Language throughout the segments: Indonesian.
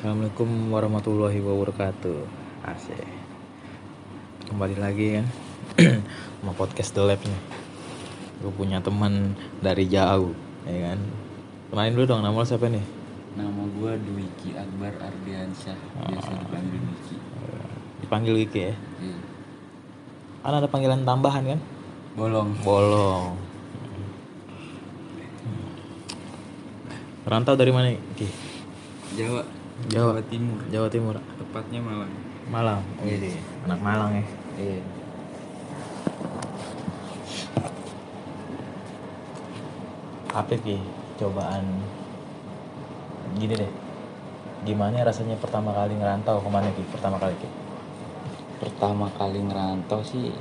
Assalamualaikum warahmatullahi wabarakatuh. Asik. Kembali lagi kan Sama podcast The Lab nih Gue punya teman dari jauh Ya kan? Kenalin dulu dong nama lo siapa nih? Nama gue Dwiki Akbar Ardiansyah. Biasa dipanggil Dwiki. Dipanggil Wiki ya? Iya. Kan ada panggilan tambahan kan? Bolong. Bolong. Rantau dari mana Ki? Jawa Jawa. Timur. Jawa Timur. Tepatnya Malang. Malang. Oh iya. Anak Malang ya. Iya. Apa Ki cobaan? Gini deh. Gimana rasanya pertama kali ngerantau? Ke mana Ki pertama kali Ki? Pertama kali ngerantau sih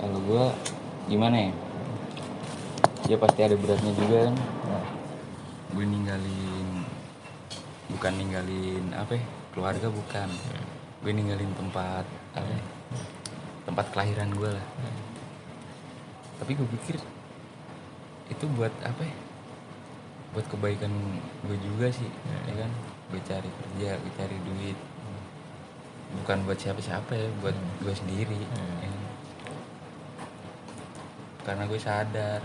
Kalau gue Gimana ya? Ya pasti ada beratnya juga kan. Nah, Gue ninggalin Bukan ninggalin Apa ya Keluarga bukan Gue ninggalin tempat Apa ya, Tempat kelahiran gue lah Tapi gue pikir Itu buat apa ya Buat kebaikan gue juga sih Ya kan Gue cari kerja Gue cari duit Bukan buat siapa-siapa ya Buat gue sendiri Hmm. ya kan. Karena gue sadar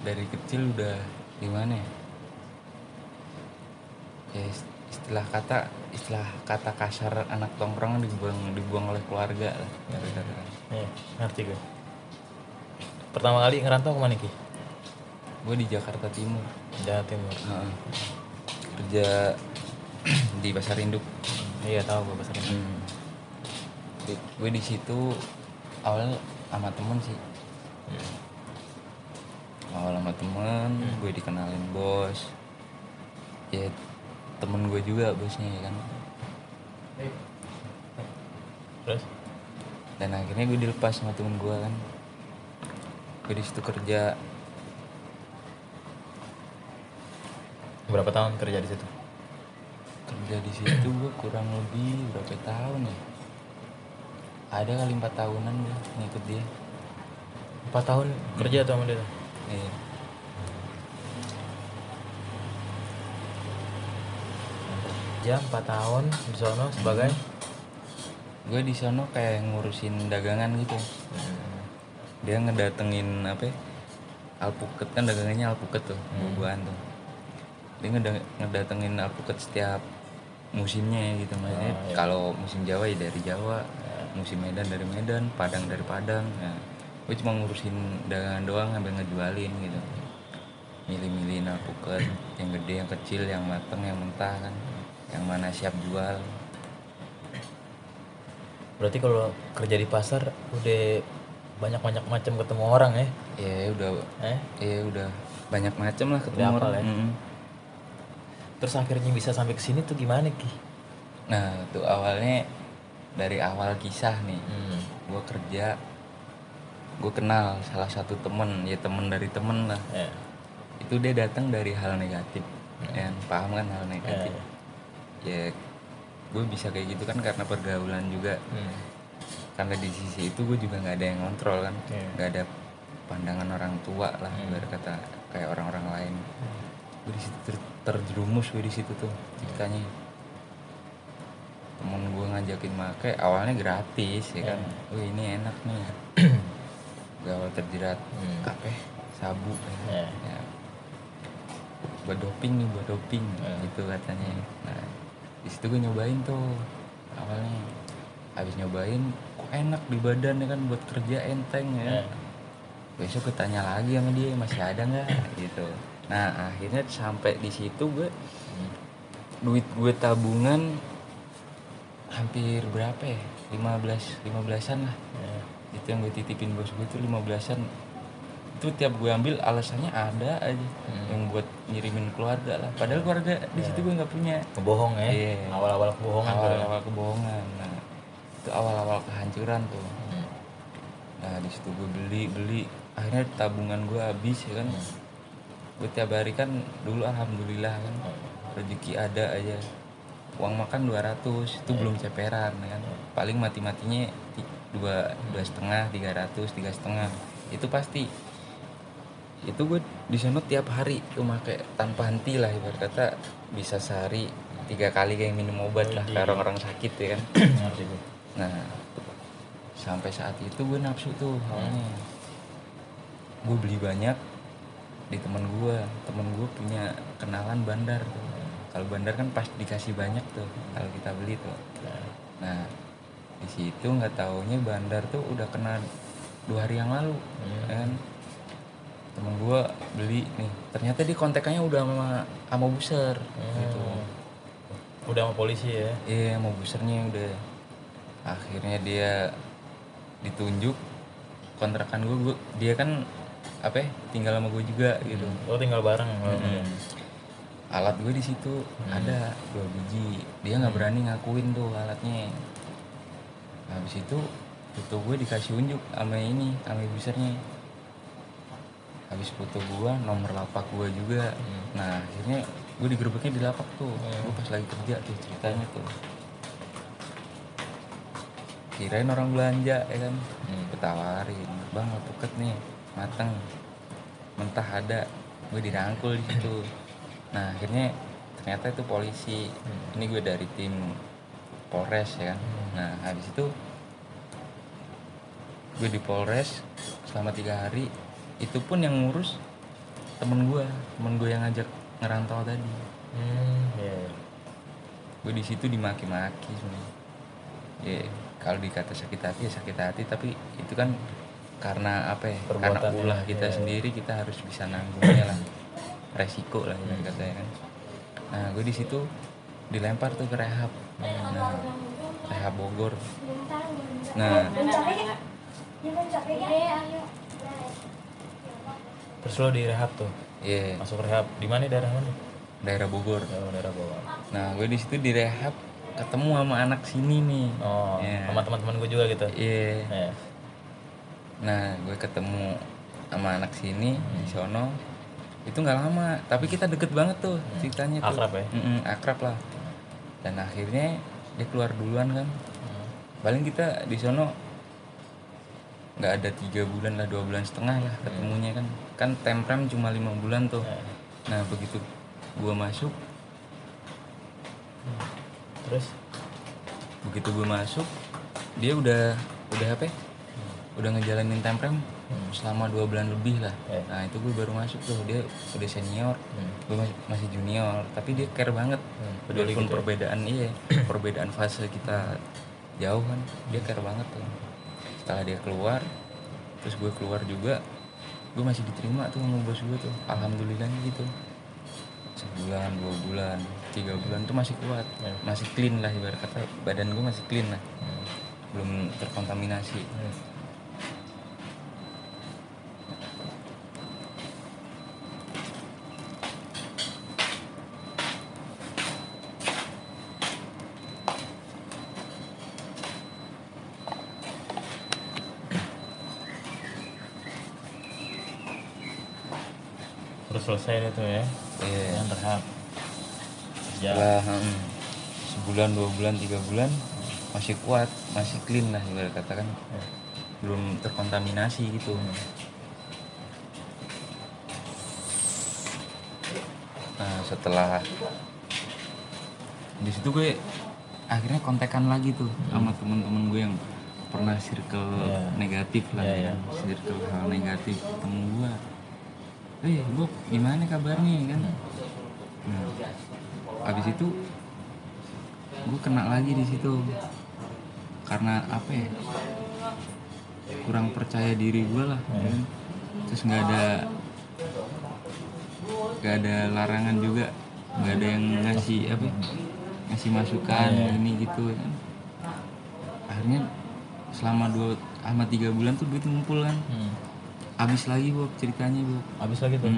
Dari kecil udah Gimana ya ya ist- istilah kata istilah kata kasar anak tongkrongan dibuang dibuang oleh keluarga lah gara-gara. Iya, ngerti gue pertama kali ngerantau ke mana Ki? Gue di Jakarta Timur. Jawa Timur. Heeh. kerja di pasar induk. Iya tahu gue pasar ini Hmm. Di- gue di situ awal sama temen sih. Awal sama temen gue dikenalin bos. Ya temen gue juga bosnya ya kan. Terus? Dan akhirnya gue dilepas sama temen gue kan. Gue di situ kerja. Berapa tahun kerja di situ? Kerja di situ gue kurang lebih berapa tahun ya? Ada kali empat tahunan gue ngikut dia. Empat tahun kerja tuh sama dia iya kerja empat tahun di sono sebagai? Gue di sono kayak ngurusin dagangan gitu. Dia ngedatengin apa ya, alpuket kan dagangannya alpuket tuh buah-buahan tuh. Dia ngeda- ngedatengin alpuket setiap musimnya ya gitu maksudnya Oh, iya. kalau musim Jawa ya dari Jawa. Musim Medan dari Medan Padang dari Padang. Nah, gue cuma ngurusin dagangan doang sambil ngejualin gitu. Milih-milihin alpuket yang gede yang kecil yang mateng yang mentah kan yang mana siap jual. Berarti kalau kerja di pasar udah banyak banyak macam ketemu orang ya? Ya udah. Eh? Ya udah banyak macam lah ketemu hafal orang. ya? Mm-mm. terus akhirnya bisa sampai ke sini tuh gimana Ki? Nah tuh awalnya dari awal kisah nih. Hmm. gue kerja gue kenal salah satu temen ya temen dari temen lah. Ya itu dia datang dari hal negatif. Yang paham kan hal negatif. Ya. Ya gue bisa kayak gitu kan karena pergaulan juga Hmm. karena di sisi itu gue juga nggak ada yang kontrol kan Iya. nggak ada pandangan orang tua lah Hmm. biar kata kayak orang-orang lain gue di situ ter- terjerumus gue di situ tuh ceritanya temen gue ngajakin make awalnya gratis ya kan Iya. wih ini enak nih awal terjerat Hmm. apa ya? sabu Iya. ya. buat doping nih buat doping Iya. gitu katanya nah di situ gue nyobain tuh. Awalnya habis nyobain kok enak di badan ya kan buat kerja enteng ya. Iya. besok gue tanya lagi sama dia masih ada nggak? Gitu. Nah akhirnya sampai di situ gue duit gue tabungan hampir berapa ya? 15 15-an lah. Ya. itu yang gue titipin bos gue itu 15-an itu tiap gue ambil alasannya ada aja Hmm. yang buat ngirimin keluarga lah. Padahal keluarga di situ gue nggak punya. Kebohong ya? Iya. awal-awal kebohongan tuh. Ya. awal-awal kebohongan. Nah itu awal-awal kehancuran tuh. Hmm. nah di situ gue beli beli. Akhirnya tabungan gue habis ya kan. Gue tiap hari kan dulu alhamdulillah kan rezeki ada aja. Uang makan 200 itu belum ceperan ya kan. Paling mati matinya dua dua setengah tiga ratus tiga setengah. Itu pasti itu gue di sana tiap hari tuh make tanpa henti lah ibarat kata bisa sehari tiga kali kayak minum obat lah kayak orang-orang sakit ya kan? Nah sampai saat itu gue nafsu tuh awalnya. Gue beli banyak di temen gue temen gue punya kenalan bandar tuh. Kalau bandar kan pas dikasih banyak tuh kalau kita beli tuh. Nah di situ nggak taunya bandar tuh udah kena dua hari yang lalu Hmm. ya kan temen gue beli nih. Ternyata di kontekannya udah sama sama buser gitu. Hmm. udah sama polisi ya? Iya mau busernya udah. Akhirnya dia ditunjuk kontrakan gue, gue dia kan apa ya, tinggal sama gue juga gitu. Lo tinggal bareng Mm-mm. alat gue di situ ada dua biji. Dia nggak berani ngakuin tuh alatnya. Habis itu foto gue dikasih unjuk sama ini sama busernya habis foto gue nomor lapak gue juga. Nah akhirnya gue digerebeknya di lapak tuh. Gue pas lagi kerja tuh ceritanya tuh. Kirain orang belanja ya kan? Gue tawarin bang alpukat nih mateng. Mentah ada gue dirangkul di situ. Nah akhirnya ternyata itu polisi. Ini gue dari tim polres ya kan? Nah habis itu gue di polres selama tiga hari itu pun yang ngurus temen gue temen gue yang ngajak ngerantau tadi. Hmm. Iya. gue di situ dimaki-maki sebenarnya. Ya kalau dikata sakit hati ya sakit hati tapi itu kan karena apa ya karena ulah ya, kita iya. sendiri kita harus bisa nanggungnya lah. Resiko lah ya katanya kan. Nah gue di situ dilempar tuh ke rehab. Nah rehab Bogor. Nah terus lo di rehab tuh iya masuk rehab di mana daerah mana daerah Bogor oh, daerah bawah nah gue di situ di rehab ketemu sama anak sini nih oh Iya. sama teman-teman gue juga gitu iya Iya. Nah, gue ketemu sama anak sini di sono. Itu nggak lama, tapi kita deket banget tuh ceritanya tuh. Akrab ya? Mm-mm, akrab lah. Dan akhirnya dia keluar duluan kan. Paling kita di sono nggak ada tiga bulan lah, dua bulan setengah lah ketemunya kan. Kan temprem cuma lima bulan tuh. Iya. Nah, begitu gue masuk, terus begitu gue masuk, dia udah udah apa? ya? Udah ngejalanin temprem selama dua bulan lebih lah. Nah itu gue baru masuk tuh dia udah senior, Hmm. gue masih, masih junior, tapi dia care banget. Hmm, peduli Walaupun gitu ya? perbedaan iya, perbedaan fase kita jauh kan, dia care banget tuh. Setelah dia keluar, terus gue keluar juga, gue masih diterima tuh sama bos gue tuh. Alhamdulillahnya gitu. Sebulan, dua bulan, tiga bulan tuh masih kuat, Ya. masih clean lah ibarat kata badan gue masih clean lah, Hmm. belum terkontaminasi. Hmm. terus selesai itu ya. Iya. yang ya. Setelah hmm, sebulan dua bulan tiga bulan masih kuat masih clean lah ibarat katakan belum terkontaminasi gitu. Nah setelah di situ gue akhirnya kontekan lagi tuh sama temen-temen gue yang pernah circle Iya. negatif lah Iya, ya. iya. circle hal negatif ketemu gue eh bu gimana kabarnya kan nah, abis itu gue kena lagi di situ karena apa ya kurang percaya diri gue lah Hmm. kan. terus nggak ada nggak ada larangan juga nggak ada yang ngasih apa ya, ngasih masukan Iya. ini gitu kan akhirnya selama dua sama tiga bulan tuh duit ngumpul kan Hmm. Habis lagi bu ceritanya bu habis lagi tuh?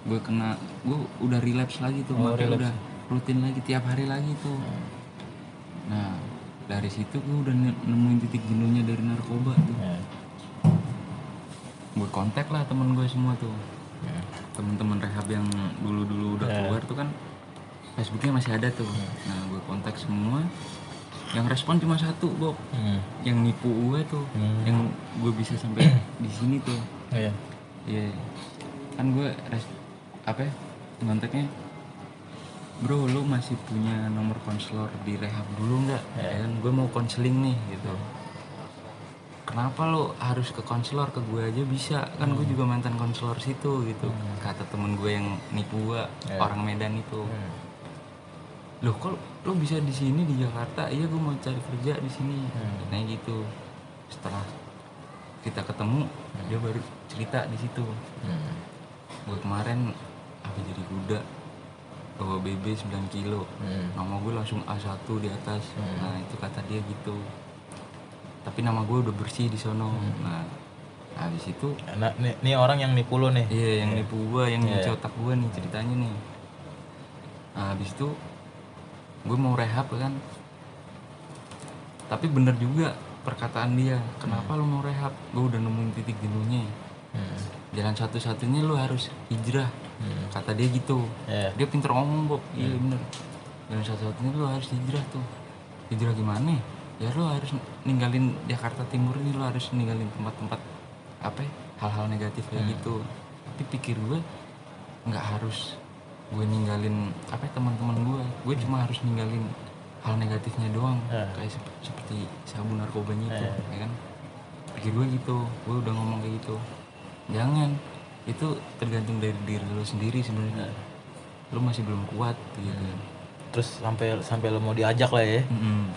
Gue kena gue udah relapse lagi tuh Oh, makanya udah rutin lagi tiap hari lagi tuh. Nah dari situ gue udah ne- nemuin titik jenuhnya dari narkoba tuh. Ya. gue kontak lah temen gue semua tuh. Ya. temen-temen rehab yang dulu-dulu udah Ya. keluar tuh kan Facebooknya masih ada tuh. Nah gue kontak semua yang respon cuma satu Bob Hmm. yang nipu gue tuh Hmm. yang gue bisa sampai di sini tuh Iya. Iya, kan gue res apa ya kontaknya bro lu masih punya nomor konselor di rehab dulu nggak Ya. ya kan gue mau konseling nih gitu kenapa lo harus ke konselor ke gue aja bisa kan gue juga mantan konselor situ gitu kata temen gue yang nipu gue Ya. orang Medan itu Hmm. Loh kok lo bisa di sini di Jakarta iya gue mau cari kerja di sini Hmm. nah gitu setelah kita ketemu dia baru cerita di situ Hmm. gue kemarin habis jadi kuda bawa BB 9 kilo Hmm. nama gue langsung A1 di atas Hmm. nah itu kata dia gitu tapi nama gue udah bersih di sono Hmm. nah habis itu Nah, nih, nih orang yang nipu lu nih. iya yang nipu gue yang Iya. nyuci otak gue nih ceritanya nih nah habis itu gue mau rehab kan. Tapi bener juga perkataan dia kenapa lo mau rehab? Gue udah nemuin titik jenuhnya. Hmm. jalan satu-satunya lo harus hijrah Hmm. kata dia gitu. Ya. dia pinter ngomong Bob. Iya bener. Dan satu-satunya lo harus hijrah tuh. Hijrah gimana? Ya lo harus ninggalin Jakarta Timur ini lo harus ninggalin tempat-tempat apa ya, hal-hal negatif kayak gitu. Tapi pikir gue nggak harus gue ninggalin apa ya, teman-teman gue gue cuma harus ninggalin hal negatifnya doang Ya. kayak sep- seperti sabu narkobanya itu Ya. ya kan pikir gue gitu gue udah ngomong kayak gitu jangan itu tergantung dari diri lo sendiri sebenarnya lo masih belum kuat gitu Terus sampai sampai lu mau diajak lah ya. Mm-mm.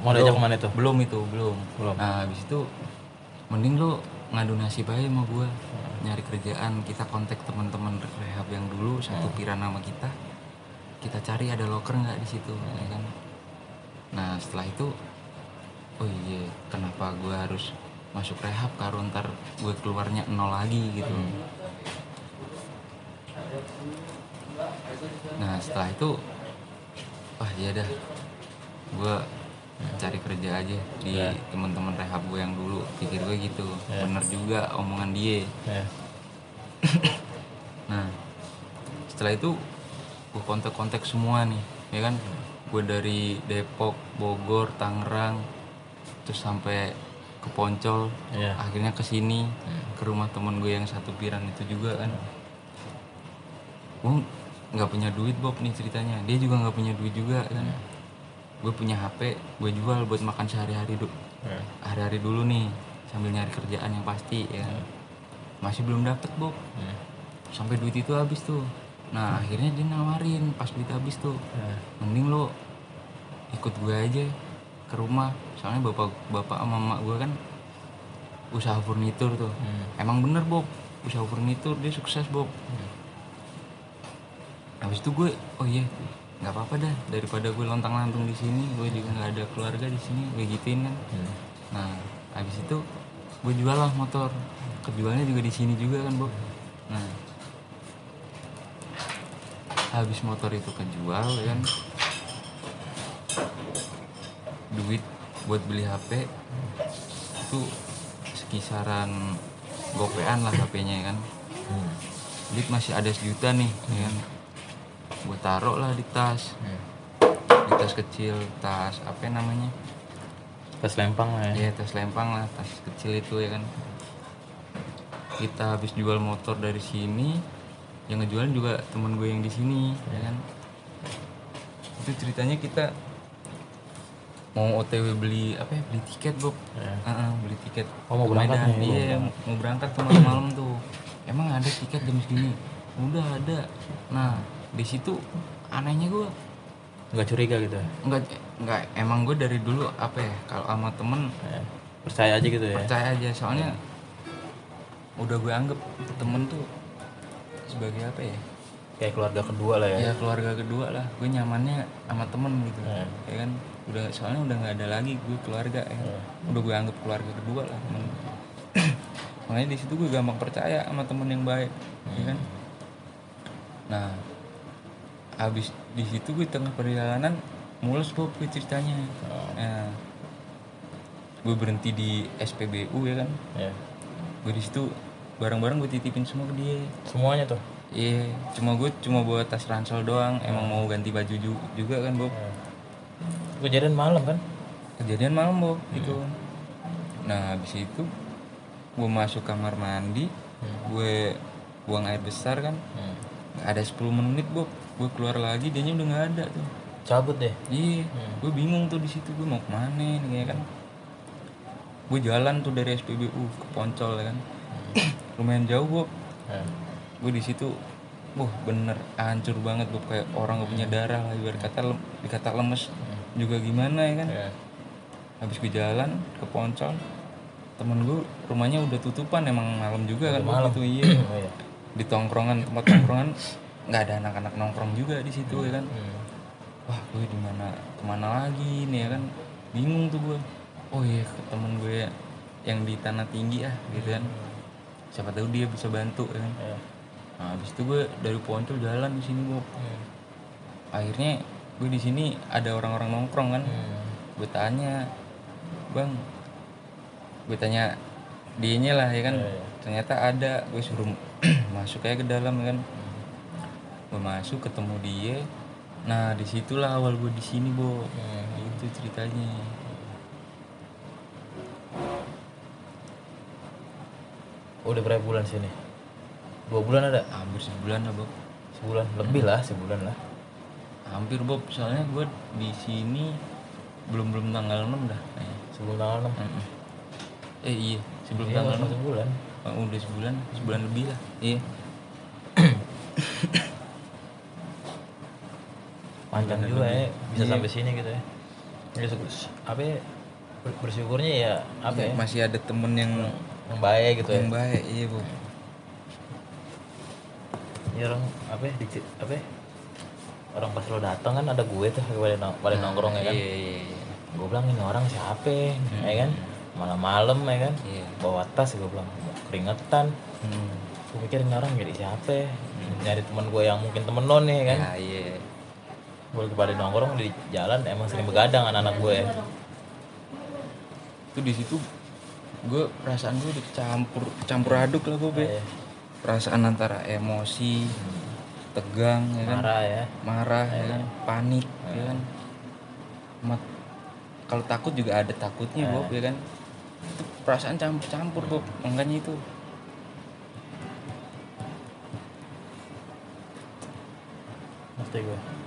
Mau diajak Belum. ke mana itu? belum itu belum Belum. nah habis itu mending lo ngadu nasib aja sama gue nyari kerjaan kita kontak teman-teman rehab yang dulu satu piran nama kita. Kita cari ada loker nggak di situ ya kan? Nah setelah itu oh iya kenapa gue harus masuk rehab karo ntar gue keluarnya nol lagi gitu. Nah setelah itu wah iya dah. Gue cari kerja aja di Ya. teman-teman rehab gue yang dulu. Pikir gue gitu. Ya. bener juga omongan dia. Ya. nah setelah itu gue kontak-kontak semua nih ya kan? Gue dari Depok Bogor Tangerang terus sampai ke Poncol Iya. akhirnya ke sini ke rumah temen gue yang satu piran itu juga kan. Gue nggak punya duit Bob nih ceritanya. Dia juga nggak punya duit juga kan gue punya HP gue jual buat makan sehari-hari du- Ya. hari-hari dulu nih sambil nyari kerjaan yang pasti ya kan. masih belum dapet Bob Ya. sampai duit itu habis tuh nah akhirnya dia nawarin pas duit habis tuh Ya. mending lo ikut gue aja ke rumah soalnya bapak bapak sama emak gue kan usaha furnitur tuh Hmm. emang bener Bob usaha furnitur dia sukses Bob habis itu gue oh iya nggak apa-apa dah daripada gue lontang lantung di sini gue juga nggak ada keluarga di sini gue gituin kan. Hmm. nah habis itu gue jual lah motor. Kejualnya juga di sini juga kan Bob. Nah habis motor itu kejual ya kan. Duit buat beli HP itu sekisaran gopean lah HP-nya ya kan. Hmm. duit masih ada sejuta nih ya kan gue taruh lah di tas Hmm. di tas kecil tas apa namanya Tas lempang lah ya. Iya tas lempang lah, tas kecil itu ya kan. Kita habis jual motor dari sini, yang ngejualin juga temen gue yang di sini, ya kan. Itu ceritanya kita mau OTW beli apa ya beli tiket Bob, Ya. Heeh, beli tiket. Oh, mau berangkat Medan. nih, Iya mau- mau berangkat tuh malam-malam tuh. Emang ada tiket jam segini? Udah ada. Nah di situ anehnya gue Nggak curiga gitu. ya? nggak nggak emang gue dari dulu apa ya kalau sama temen Ya. Percaya aja gitu ya. percaya aja soalnya udah gue anggap temen tuh sebagai apa ya Kayak keluarga kedua lah ya. ya keluarga kedua lah gue nyamannya sama temen gitu Ya. ya kan udah soalnya udah nggak ada lagi gue keluarga ya Ya. udah gue anggap keluarga kedua lah temen makanya di situ gue gampang percaya sama temen yang baik ya kan nah habis di situ gue tengah perjalanan mulus Bob gue ceritanya Oh. Nah, gue berhenti di SPBU ya kan Ya. gue di situ barang-barang gue titipin semua ke dia Semuanya tuh. iya cuma gue cuma bawa tas ransel doang emang mau ganti baju ju- juga kan Bob Ya. Kejadian malam kan? kejadian malam Bob gitu nah habis itu gue masuk kamar mandi gue buang air besar kan Hmm. nggak ada 10 menit Bob gue keluar lagi dia udah nggak ada tuh. Cabut deh. Iya Hmm. gue bingung tuh di situ gue mau ke mana nih ya kan. Gue jalan tuh dari SPBU ke Poncol ya kan. Lumayan jauh Bob. Eh, gue di situ wah bener hancur banget Bob. Kayak orang gak punya darah lah ibarat kata lem- dikata lemes juga gimana ya kan. Ya. habis gue jalan ke Poncol temen gue rumahnya udah tutupan emang malam juga kan Bob, malam. itu iya. Oh, iya. di tongkrongan tempat tongkrongan nggak ada anak-anak nongkrong juga di situ ya kan? Hmm. wah gue di mana ke mana lagi nih ya kan? Bingung tuh gue. Oh iya ke temen gue yang di tanah tinggi ah gitu kan. Siapa tahu dia bisa bantu ya kan? Ya. nah habis itu gue dari Poncol jalan di sini gue Hmm. akhirnya gue di sini ada orang-orang nongkrong kan? Hmm. gue tanya bang gue tanya dianya lah ya kan? Iya, iya. ternyata ada. Gue suruh masuk kayak ke dalam ya kan gue masuk ketemu dia nah di situlah awal gue di sini bo Hmm. itu ceritanya Oh, udah berapa bulan sini? Dua bulan ada? hampir sebulan lah Bob Sebulan lebih lah, sebulan lah. hampir Bob soalnya gue di sini belum belum tanggal 6 dah kayaknya. Sebelum tanggal enam. Mm-mm. eh iya sebelum Iya, tanggal baru 6 sebulan. Oh, udah sebulan sebulan lebih lah iya Panjang Bulan juga ya, bisa Iya. sampai sini gitu ya. Ya, syukur- apa ya, ber- bersyukurnya ya apa ya? masih ada temen yang Yang baik gitu ya. yang baik iya Bob Ya orang apa ya, dici- apa ya? Orang pas lo datang kan ada gue tuh pada, nong- pada nongkrong ya kan. iya iya iya Gue bilang ini orang siapa ya kan? Malam-malam ya kan? Iya. Bawa tas gue bilang keringetan. Hmm. Gue mikir ini orang jadi siapa ya? Nyari teman gue yang mungkin temen lo nih kan. Ya, iya. Gue lagi pada nongkrong di jalan emang sering begadang anak-anak gue. Itu di situ gue perasaan gue udah campur aduk lah Bob ya. Iya. Perasaan antara emosi, tegang ya kan, Marah ya. marah ya kan, panik ya kan. Mat- kalau takut juga ada takutnya Bob ya kan. Itu perasaan campur-campur Bob, makanya itu. Ngerti gue.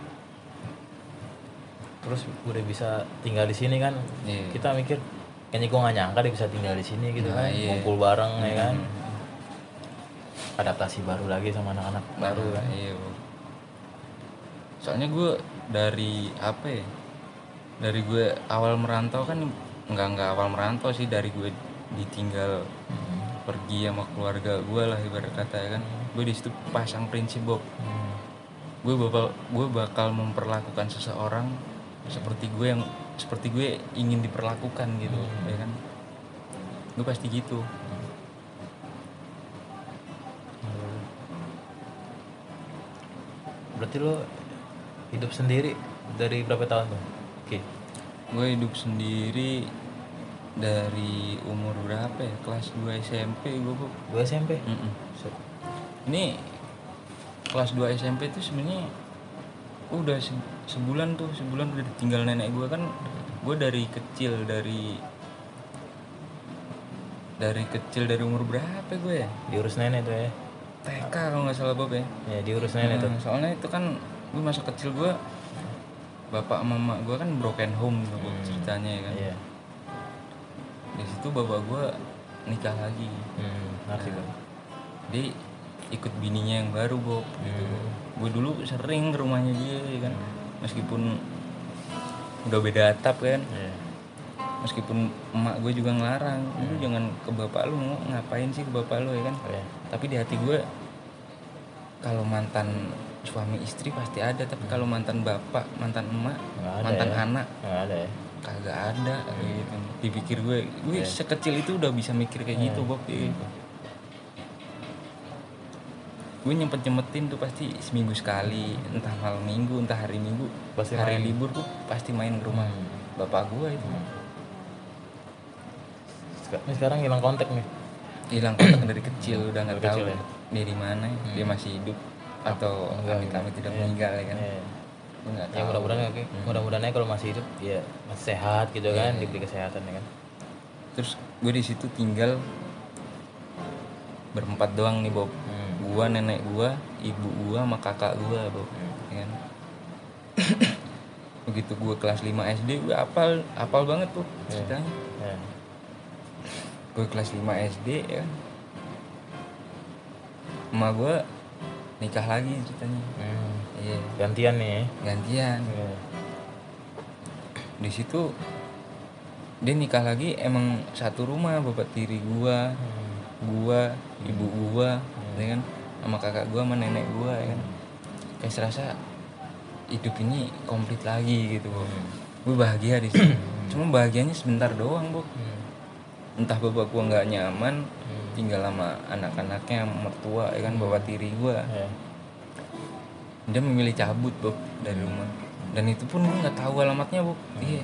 Terus udah bisa tinggal di sini kan. Iya. Kita mikir kayaknya gue gak nyangka dia bisa tinggal di sini gitu Nah, kan. iya. Ngumpul bareng ya kan. Hmm. Adaptasi baru lagi sama anak-anak baru kan. Iya, Bob. Soalnya gue dari apa ya? Dari gue awal merantau kan nggak nggak awal merantau sih dari gue ditinggal pergi sama keluarga gue lah ibarat kata ya kan. Gue di situ pasang prinsip Bob. Hmm. Gue bakal gue bakal memperlakukan seseorang seperti gue yang seperti gue ingin diperlakukan gitu, ya kan. Gue pasti gitu. Berarti lo hidup sendiri dari berapa tahun tuh? Oke. gue hidup sendiri dari umur berapa ya kelas 2 SMP gue Bob. Gue SMP. Mm-mm. Set. ini kelas 2 SMP itu sebenarnya udah se- sebulan tuh sebulan udah ditinggal nenek gue kan gue dari kecil dari dari kecil dari umur berapa gue ya Diurus nenek tuh ya. TK kalau nggak salah Bob ya Ya diurus nenek tuh. Nah, soalnya itu kan gue masa kecil gue bapak sama mama gue kan broken home Bob, Hmm. ceritanya ya kan Iya. di situ bapak gue nikah lagi Hmm, gue. dia ikut bininya yang baru Bob gitu Hmm. gue dulu sering ke rumahnya dia ya kan meskipun udah beda atap kan Iya. meskipun emak gue juga ngelarang lu jangan ke bapak lu ngapain sih ke bapak lu ya kan Iya. tapi di hati gue kalau mantan suami istri pasti ada tapi kalau mantan bapak mantan emak mantan ya. anak Nggak ada ya. kagak ada kayak gitu dipikir gue gue sekecil itu udah bisa mikir kayak gitu Bob ya gitu. Gue nyempet nyempetin tuh pasti seminggu sekali entah malam minggu entah hari minggu Pasti hari main. libur tuh pasti main ke rumah Hmm. bapak gue itu Ini sekarang hilang kontak nih. hilang kontak dari kecil udah nggak tahu ya? dia di mana dia masih hidup atau kami kami tidak Iya. meninggal ya kan nggak Ya mudah-mudahan oke. Mudah-mudahan kalau masih hidup ya masih sehat gitu kan, Iya. diberi kesehatan ya kan. terus gue di situ tinggal berempat doang nih Bob Hmm. Gua nenek gua ibu gua sama kakak gua Bob Hmm. ya kan begitu gue kelas 5 SD gue apal apal banget tuh ceritanya Ya. gue kelas 5 SD ya kan emak gue nikah lagi ceritanya Hmm. iya Gantian nih. gantian Iya. di situ dia nikah lagi emang satu rumah bapak tiri gua Hmm. gua ibu gua ya kan sama kakak gua sama nenek gua ya kan. Kayak serasa hidup ini komplit lagi gitu Bob. gue bahagia di situ. Cuma bahagianya sebentar doang bu Hmm. entah bapak gua nggak nyaman Hmm. tinggal sama anak-anaknya mertua ya kan bapak tiri gua. Ya. dia memilih cabut Bob dari rumah. Dan itu pun gue nggak tahu alamatnya Bob iya.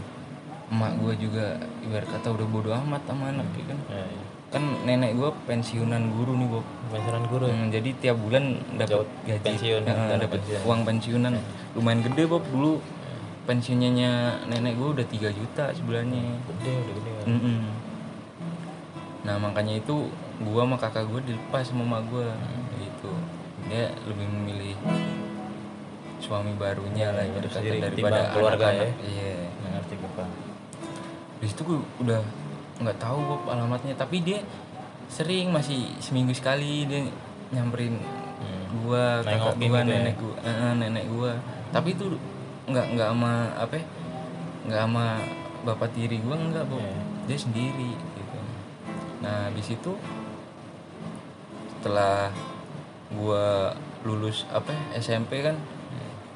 Emak gue juga ibarat kata udah bodo amat sama anak ya kan. Ya, ya. Kan nenek gue pensiunan guru nih Bob Pensiunan guru. Hmm, jadi tiap bulan dapat gaji pensiun, dana dapat uang pensiunan lumayan gede Bob dulu pensiunnya nenek gue udah 3 juta sebulannya Gede, udah gede. kan. Mm-mm. Nah makanya itu gua sama kakak gue dilepas sama emak gue gitu. Dia lebih memilih suami barunya lah ibarat hidup kata sendiri daripada keluarga anak-anak. ya. Iya. Ngerti gue Pak. Di situ gue udah nggak tahu Bob alamatnya tapi dia sering masih seminggu sekali dia nyamperin Hmm. gua kakak gua gitu ya? nenek gua eh, eh, nenek gua tapi itu nggak nggak sama apa ya, nggak sama bapak tiri gua nggak Bob Iya. dia sendiri gitu nah di situ setelah gua lulus apa ya, SMP kan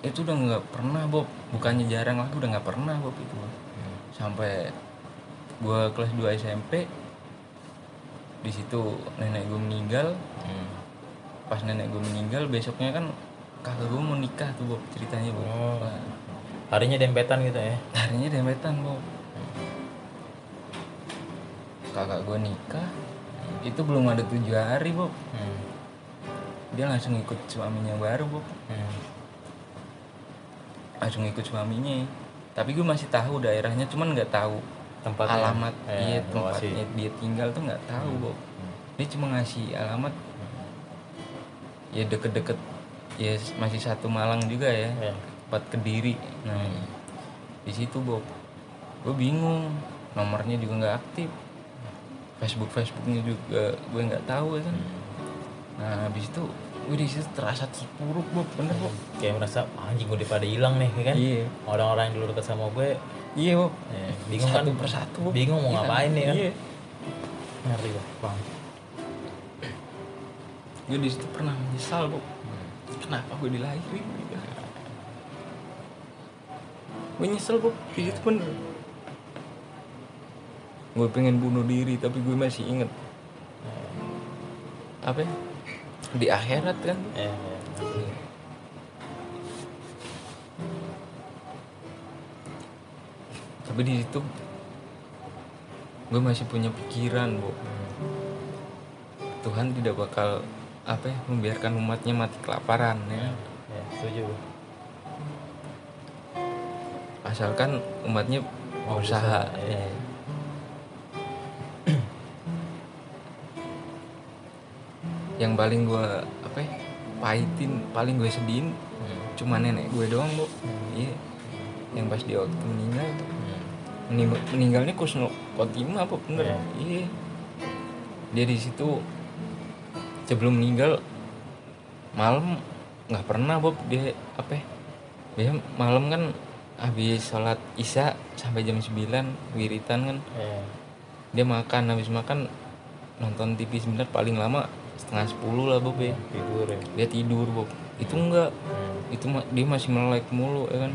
itu udah nggak pernah Bob bukannya jarang lagi udah nggak pernah Bob itu Hmm. sampai gua kelas 2 SMP di situ nenek gue meninggal Hmm. pas nenek gue meninggal besoknya kan kakak gue mau nikah tuh Bob ceritanya Bob Oh. Nah, Harinya dempetan gitu ya. harinya dempetan Bob kakak gue nikah itu belum ada tujuh hari Bob Hmm. dia langsung ikut suaminya baru Bob Hmm. langsung ikut suaminya tapi gue masih tahu daerahnya cuman nggak tahu Tempatnya. alamat Ya, iya lokasi. tempatnya dia tinggal tuh nggak tahu Bob Hmm. dia cuma ngasih alamat ya deket-deket ya masih satu Malang juga ya Ya. tempat kediri nah di situ Bob gue bingung nomornya juga nggak aktif Facebook Facebooknya juga gue nggak tahu ya kan nah habis itu gue di situ terasa terpuruk Bob bener Bob Kayak merasa "Ah, anjing gue udah pada hilang nih ya kan. iya Orang-orang yang dulu dekat sama gue iya Bob ya, bingung kan satu persatu Bob. bingung mau Iya. ngapain nih kan. iya Ngerti gue. Bang. gue di situ pernah menyesal Bob kenapa gue dilahirin gue nyesel Bob di situ bener gue pengen bunuh diri tapi gue masih inget apa ya? di akhirat kan Ya, ya. Tapi di situ gue masih punya pikiran bu Tuhan tidak bakal apa ya membiarkan umatnya mati kelaparan ya Ya, setuju. gue. asalkan umatnya Mau iya. Iya. yang paling gue apa ya, pahitin paling gue sedihin Hmm. cuma nenek gue doang bu iya yang pas dia waktu meninggal Hmm. Mening- meninggalnya kusnul khotimah apa bener? Iya. iya. Dia di situ sebelum meninggal malam nggak pernah Bob. Dia apa ya? Dia malam kan habis sholat isya sampai jam 9 wiritan kan. Ya. dia makan habis makan nonton TV sebentar paling lama setengah sepuluh lah Bob ya. Tidur ya. dia tidur Bob. Itu enggak Hmm. itu ma- dia masih melek mulu ya kan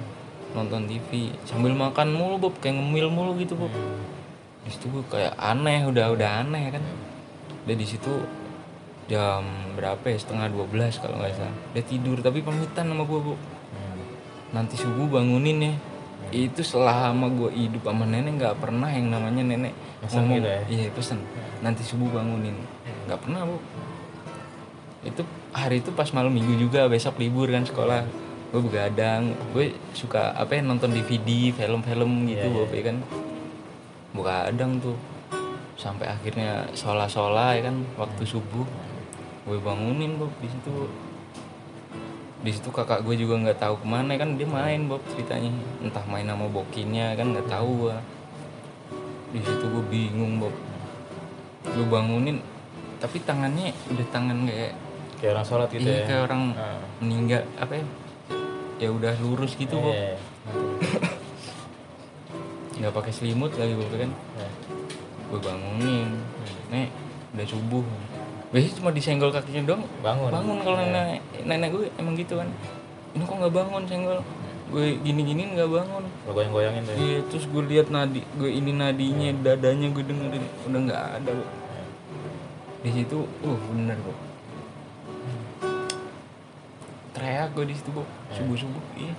nonton TV sambil makan mulu Bob. Kayak ngemil mulu gitu Bob. Di situ gue kayak aneh udah udah aneh kan. Dia di situ jam berapa ya? Setengah 12 kalau nggak salah. Dia tidur tapi pamitan sama gue Bob. Hmm. nanti subuh bangunin ya. Itu selama gue hidup sama nenek nggak pernah yang namanya nenek Pesen ngomong. gitu ya? iya pesen. Nanti subuh bangunin. Nggak pernah bu itu hari itu pas malam minggu juga besok libur kan sekolah gue begadang gue suka apa ya nonton DVD film-film gitu Iya, Bob, ya kan. Begadang tuh sampai akhirnya sholat sholat ya kan waktu subuh. Gue bangunin Bob di situ. Di situ kakak gue juga nggak tahu ke mana kan dia main Bob ceritanya. Entah main sama bokinnya kan nggak tahu gua. Di situ gue bingung Bob. Gue bangunin tapi tangannya udah tangan kayak kayak orang sholat gitu iya, ya? kayak orang Ah. meninggal apa ya ya udah lurus gitu Bob. Iya, nggak pakai selimut lagi Bob kan? Iya. gue bangunin. Nek udah subuh. Biasanya cuma disenggol kakinya doang. Bangun. Bangun kalau Iya. nenek nenek gue emang gitu kan. Ini kok nggak bangun senggol? Gue gini gini nggak bangun. Lo goyang goyangin tuh ya. iya terus gue lihat nadi gue ini nadinya dadanya gue dengerin. Udah nggak ada di situ uh bener kok teriak gue di situ kok subuh subuh iya.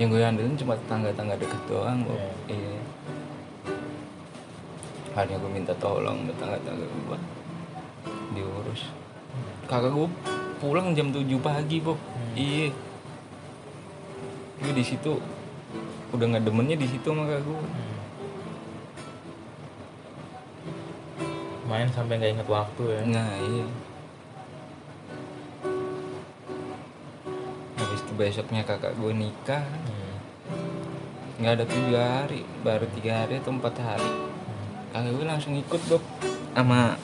Yang gue andelin cuma tetangga tangga deket doang kok iya. Akhirnya gue minta tolong ke tangga tangga gue diurus. Kakak gue pulang jam 7 pagi Bob iya. Gue di situ udah nggak demennya di situ sama kakak gue Hmm. main sampai nggak inget waktu ya. Nah iya besoknya kakak gue nikah nggak ada tujuh hari baru tiga hari atau empat hari kakak gue langsung ikut Bob sama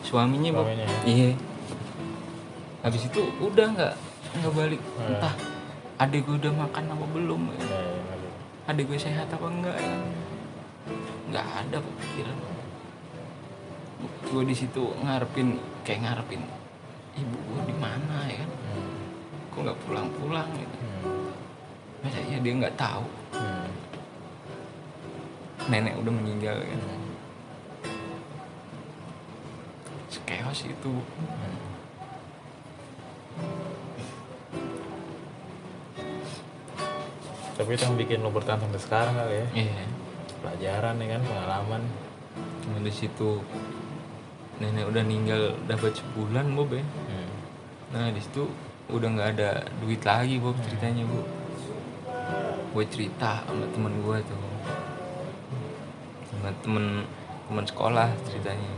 suaminya Bob Suaminya ya? iya habis itu udah nggak nggak balik Hmm. entah adik gue udah makan apa belum ya. Ya, ya, ngerti. adik gue sehat apa enggak ya nggak ada pikiran gue di situ ngarepin kayak ngarepin ibu gue di mana ya kan Hmm. Kok nggak pulang-pulang gitu Hmm. masa iya dia nggak tahu Hmm. nenek udah meninggal kan Hmm. sekeos itu Hmm. tapi itu yang bikin lo bertahan sampai sekarang kali ya iya pelajaran ya kan pengalaman cuma di situ nenek udah meninggal dapat sebulan bob ya Hmm. nah di situ udah nggak ada duit lagi bob ceritanya bu. Gue cerita sama temen gue tuh. Sama temen teman sekolah ceritanya.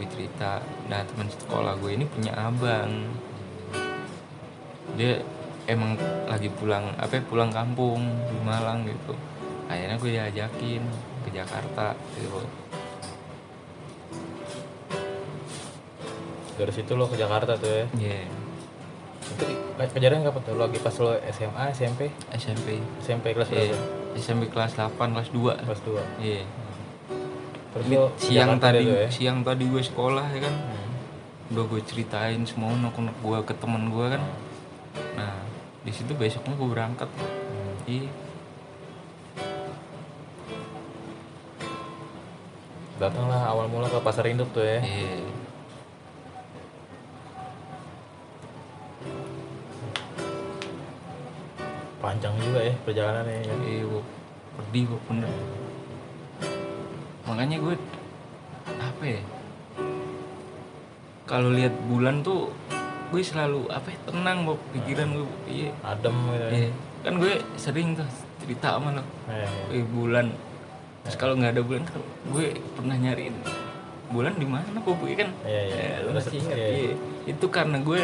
Gue cerita nah teman sekolah gue ini punya abang. Dia emang lagi pulang apa ya, pulang kampung di Malang gitu. Akhirnya gue diajakin ke Jakarta gitu dari situ lo ke Jakarta tuh ya? Iya itu kejadian kapan tuh? Lo lagi pas lo SMA SMP SMP SMP kelas Iya, berapa? SMP kelas 8 kelas 2 kelas 2 Iya. Terus Ini lo siang tadi ya? siang tadi gue sekolah ya kan? Hmm. udah gue ceritain semua unek-unek gue ke temen gue kan. Nah di situ besoknya gue berangkat. Hmm. iya. Datanglah awal mula ke pasar induk tuh ya. Iya panjang juga ya perjalanannya ya. Iya gue pedih gue bener. Makanya gue apa ya? Kalau lihat bulan tuh gue selalu apa ya tenang Bob. Pikiran gue iya. Adem gitu ya. Iya. Kan gue sering tuh cerita sama lo. Eh, eh bulan. Terus kalau nggak ada bulan kan gue pernah nyariin bulan di mana Bob? Iya kan? Iya, iya. Ya, lu Terus, masih ingat? iya. iya. itu karena gue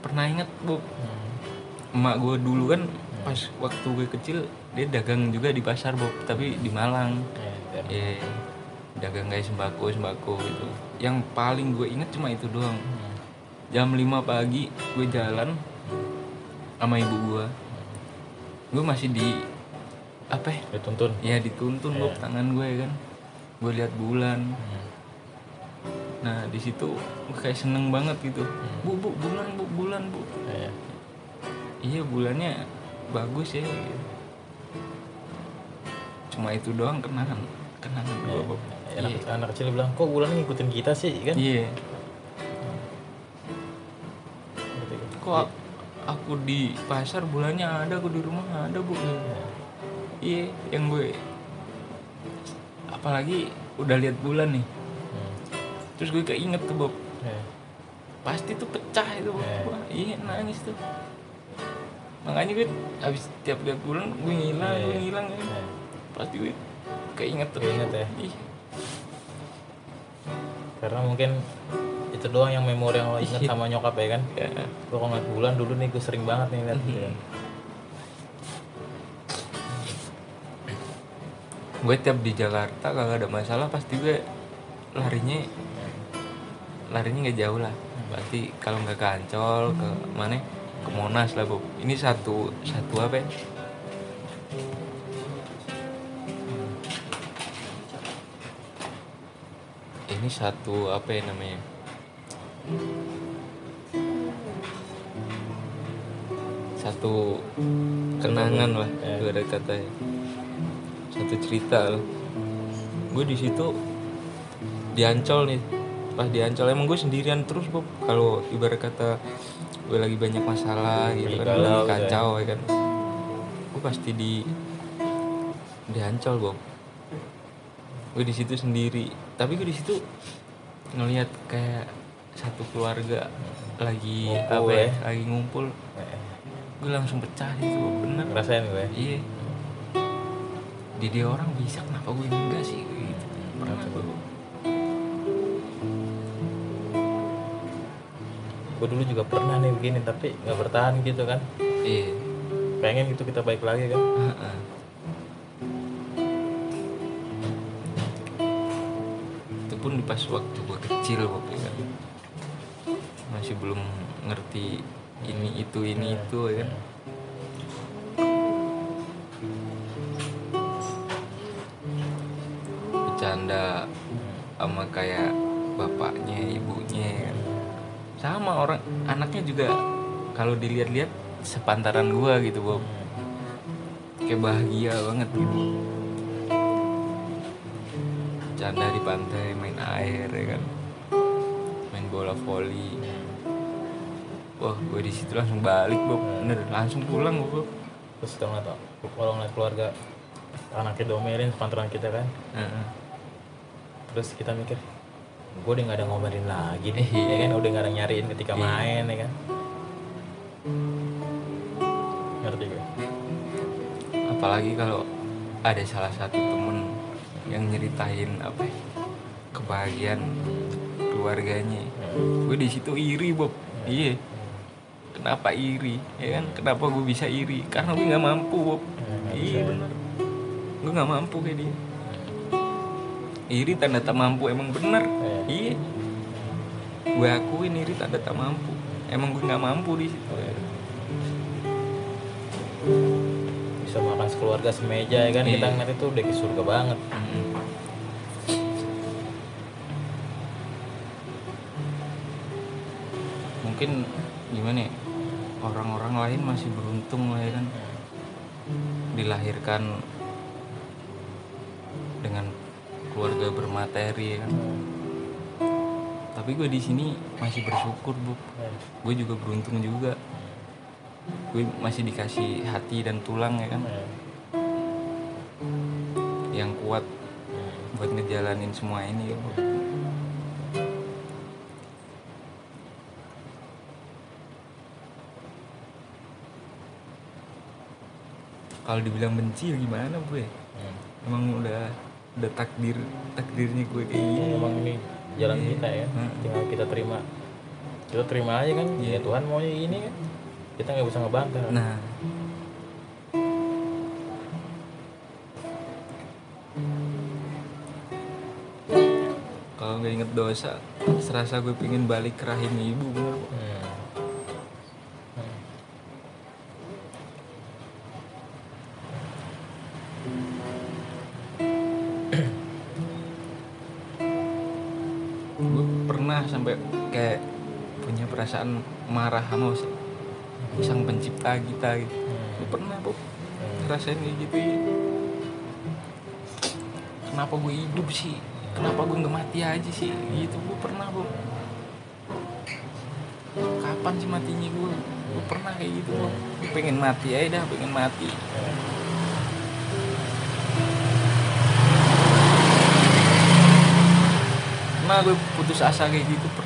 pernah ingat Bob. Hmm. emak gue dulu kan pas waktu gue kecil dia dagang juga di pasar Bob tapi di Malang. Iya, iya. Iya, dagang kayak sembako sembako gitu. Yang paling gue inget cuma itu doang. Hmm. jam 5 pagi gue jalan sama ibu gue gue masih di apa ya? Dituntun. Ya dituntun Bob tangan gue ya kan? Gue lihat bulan. Hmm. nah di situ gue kayak seneng banget gitu. Bu bu bulan bu bulan bu. Iya. iya bulannya bagus ya gitu. cuma itu doang kenangan kenangan gue Bob anak, iya anak kecil bilang kok bulan ngikutin kita sih kan iya Gitu, gitu. kok aku di pasar bulannya ada aku di rumah ada bu iya yang gue apalagi udah lihat bulan nih Hmm. terus gue keinget tuh Bob Iya. pasti tuh pecah itu Bob. Eh. Wah, iya nangis tuh makanya gue habis tiap lihat bulan gue ngilang Iya, gue iya. ngilang ya. Iya. pasti gue keinget terus ya? Iya. karena mungkin itu doang yang memori yang lo inget Iya. sama nyokap ya kan ya. gue kalau ngeliat bulan dulu nih gue sering banget nih liat gitu ya. gue tiap di Jakarta kalau ada masalah pasti gue larinya larinya nggak jauh lah berarti kalau nggak ke Ancol ke mana ke Monas lah Bob ini satu satu apa ya? ini satu apa ya namanya? Satu kenangan lah gue ada katanya. Satu cerita lah gue di situ di Ancol nih pas di Ancol emang gue sendirian terus Bob. Kalau ibarat kata gue lagi banyak masalah gitu kan galau lagi ya. kacau ya kan. Gue pasti di di Ancol Bob. Gue di situ sendiri. Tapi gue di situ ngelihat kayak satu keluarga lagi Ngumpul apa ya, ya. lagi ngumpul. Eh, gue langsung pecah gitu Bob. bener. Ngerasain gue iya. Di dia orang bisa kenapa gue enggak sih? Gitu. Pernah gue gue dulu juga pernah nih begini tapi nggak bertahan gitu kan. Iya. Pengen gitu kita baik lagi kan. Itu pun di pas waktu gue kecil waktu itu kan. Masih belum ngerti ini itu ini itu ya kan. bercanda juga kalau dilihat-lihat sepantaran gua gitu Bob. Kayak bahagia banget. Gitu canda di pantai main air ya kan? Main bola voli. Wah gue di situ langsung balik Bob. Bener langsung pulang Bob. Terus kita ngeliat kalau ngeliat keluarga anaknya domelin sepantaran kita kan? Heeh. terus kita mikir gue udah nggak ada ngomelin lagi nih ya kan? Udah nggak ada nyariin ketika Iya. main ya kan? Ngerti gue apalagi kalau ada salah satu temen yang nyeritain apa ya, kebahagiaan keluarganya. Gue di situ iri Bob. Iya. Kenapa iri? Ya kan? Kenapa gue bisa iri? Karena gue nggak mampu Bob. Nggak iya. bener gue nggak mampu kayak dia. Iri tanda tak mampu emang bener Iya. gue akuin iri tanda tak mampu emang gue nggak mampu di situ bisa makan sekeluarga semeja ya kan Iya. kita ngeliat itu udah ke surga banget Mm. Mungkin gimana ya? Orang-orang lain masih beruntung lah ya kan dilahirkan dengan keluarga bermateri ya kan. Tapi gue di sini masih bersyukur bu. Gue juga beruntung juga. Gue masih dikasih hati dan tulang ya kan, yang kuat buat ngejalanin semua ini ya, Bu. Kalau dibilang benci ya gimana bu ya? Emang udah udah takdir takdirnya gue kayak gini. Ini emang ini jalan Iya. kita ya Hmm. tinggal kita terima kita terima aja kan Iya. ya Tuhan maunya ini kan kita nggak bisa ngebantah Nah, kalau nggak inget dosa, serasa gue pengen balik ke rahim ibu bener. Hmm. Marah sama sang pencipta kita gitu. Gue pernah bu? Ngerasain kayak gitu ya kenapa gue hidup sih? Kenapa gue nggak mati aja sih? Gitu gue pernah bu. Kapan sih matinya gue gue pernah kayak gitu bu. Gue pengen mati aja dah pengen mati. Pernah gue putus asa kayak gitu? Pernah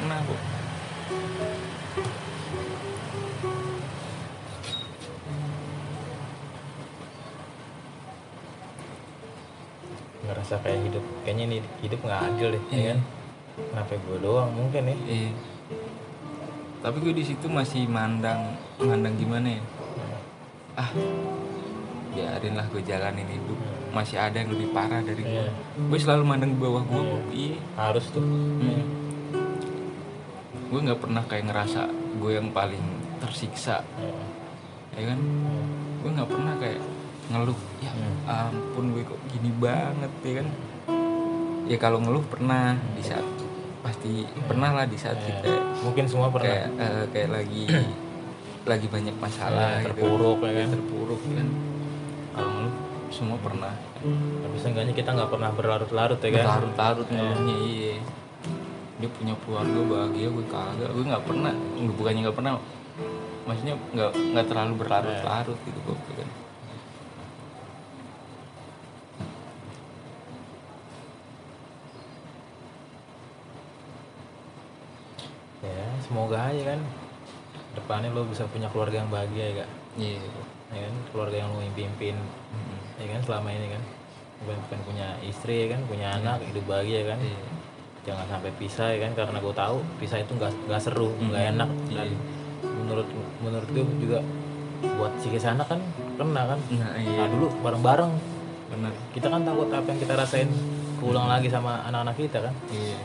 kayaknya ini hidup nggak adil deh ya Iya. kan? Kenapa gue doang? Mungkin ya. Iya. Tapi gue di situ masih mandang mandang gimana ya? Ah biarin lah gue jalanin hidup. Masih ada yang lebih parah dari gue Iya. gue selalu mandang bawah gue iya. Harus tuh. Hmm. gue nggak pernah kayak ngerasa gue yang paling tersiksa. Iya. ya kan? Gue nggak pernah kayak ngeluh ya Hmm. ampun gue kok gini banget ya kan ya kalau ngeluh pernah di saat pasti pernah lah di saat Iya. kita mungkin semua pernah. kayak eh, kayak lagi lagi banyak masalah Iya, gitu. terpuruk ya kan? terpuruk kan? Kalau ngeluh semua pernah. Tapi seenggaknya kita nggak pernah berlarut-larut ya kan? Larut-larut ngeluhnya iya. Dia punya keluarga bahagia gue kagak. Gue nggak pernah bukannya nggak pernah maksudnya nggak nggak terlalu berlarut-larut gitu gue kan ya semoga aja kan. Depannya lo bisa punya keluarga yang bahagia ya kak. Iya. Ya kan? Keluarga yang lo pimpin Mm-mm. ya kan? Selama ini kan. Bukan, bukan punya istri ya kan? Punya anak hidup bahagia kan? Iya. jangan sampai pisah ya kan? Karena gue tahu pisah itu nggak nggak seru nggak Mm. enak dan Iya. menurut menurut gue juga buat psikis anak kan kena kan? Nah iya. Nah dulu bareng-bareng. Benar. Kita kan takut apa yang kita rasain keulang lagi sama anak-anak kita kan? Iya.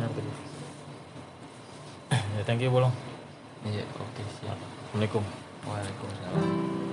Betul. Ya thank you bolong. Iya oke siap. Assalamualaikum. Waalaikumsalam